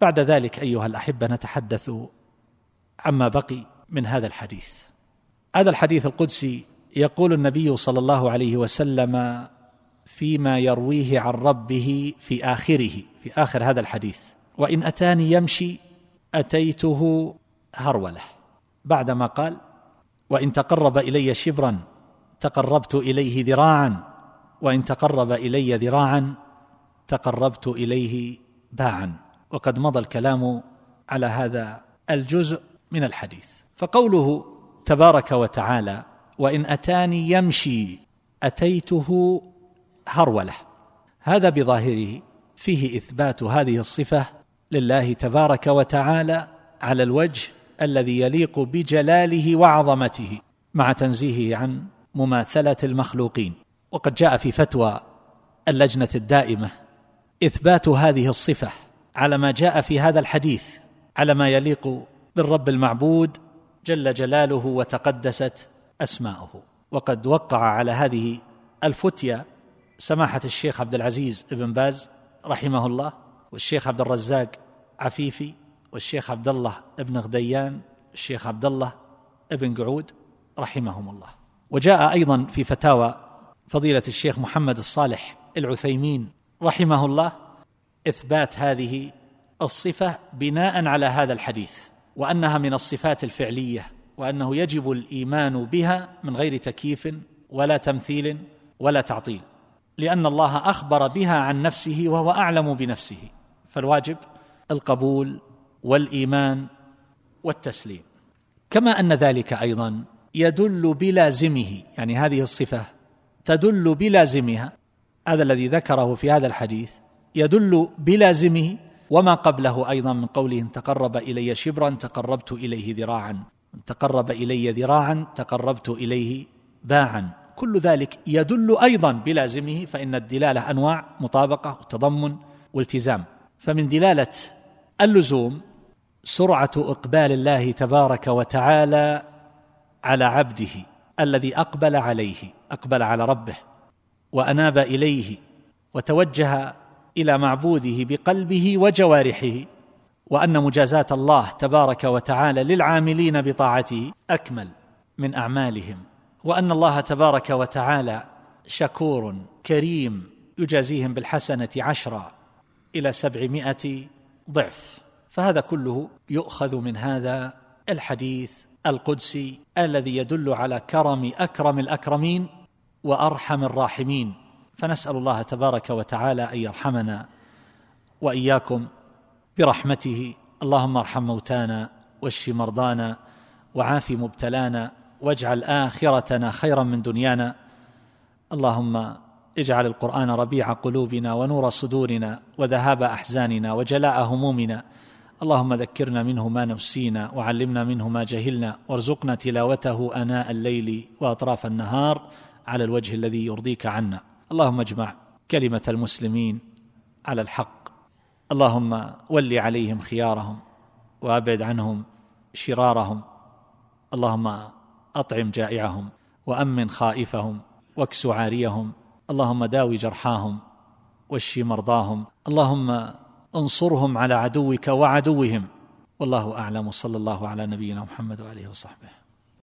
بعد ذلك أيها الأحبة نتحدث عما بقي من هذا الحديث. هذا الحديث القدسي يقول النبي صلى الله عليه وسلم فيما يرويه عن ربه في آخره في آخر هذا الحديث. وإن أتاني يمشي أتيته هرولة. بعدما قال وإن تقرب إلي شبرا تقربت إليه ذراعا وإن تقرب إلي ذراعا تقربت إليه باعا. وقد مضى الكلام على هذا الجزء من الحديث. فقوله تبارك وتعالى وإن أتاني يمشي أتيته هرولة. هذا بظاهره فيه إثبات هذه الصفة لله تبارك وتعالى على الوجه الذي يليق بجلاله وعظمته مع تنزيهه عن مماثلة المخلوقين. وقد جاء في فتوى اللجنة الدائمة إثبات هذه الصفة على ما جاء في هذا الحديث على ما يليق بالرب المعبود جل جلاله وتقدست أسماؤه. وقد وقع على هذه الفتيا سماحة الشيخ عبد العزيز بن باز رحمه الله والشيخ عبد الرزاق عفيفي والشيخ عبد الله بن غديان الشيخ عبد الله بن قعود رحمهم الله. وجاء أيضا في فتاوى فضيلة الشيخ محمد الصالح العثيمين رحمه الله إثبات هذه الصفة بناء على هذا الحديث وأنها من الصفات الفعلية وأنه يجب الإيمان بها من غير تكييف ولا تمثيل ولا تعطيل لأن الله أخبر بها عن نفسه وهو أعلم بنفسه فالواجب القبول والإيمان والتسليم. كما أن ذلك أيضا يدل بلازمه يعني هذه الصفة تدل بلازمها هذا الذي ذكره في هذا الحديث يدل بلازمه وما قبله أيضا من قوله إن تقرب إلي شبرا تقربت إليه ذراعا. إن تقرب إلي ذراعا تقربت إليه باعا. كل ذلك يدل أيضا بلازمه فإن الدلالة أنواع مطابقة وتضمن والتزام. فمن دلالة اللزوم سرعة إقبال الله تبارك وتعالى على عبده الذي أقبل عليه أقبل على ربه وأناب إليه وتوجه إلى معبوده بقلبه وجوارحه وأن مجازاة الله تبارك وتعالى للعاملين بطاعته أكمل من أعمالهم وأن الله تبارك وتعالى شكور كريم يجازيهم بالحسنة عشرا إلى سبعمائة ضعف. فهذا كله يؤخذ من هذا الحديث القدسي الذي يدل على كرم أكرم الأكرمين وأرحم الراحمين. فنسأل الله تبارك وتعالى أن يرحمنا وإياكم برحمته. اللهم ارحم موتانا واشف مرضانا وعاف مبتلانا واجعل آخرتنا خيرا من دنيانا. اللهم اجعل القرآن ربيع قلوبنا ونور صدورنا وذهاب أحزاننا وجلاء همومنا. اللهم ذكرنا منه ما نسينا وعلمنا منه ما جهلنا وارزقنا تلاوته آناء الليل وأطراف النهار على الوجه الذي يرضيك عنا. اللهم اجمع كلمة المسلمين على الحق. اللهم ول عليهم خيارهم وأبعد عنهم شرارهم. اللهم أطعم جائعهم وأمن خائفهم واكس عاريهم. اللهم داوي جرحاهم واشف مرضاهم. اللهم انصرهم على عدوك وعدوهم. والله أعلم. صلى الله على نبينا محمد وآله وصحبه.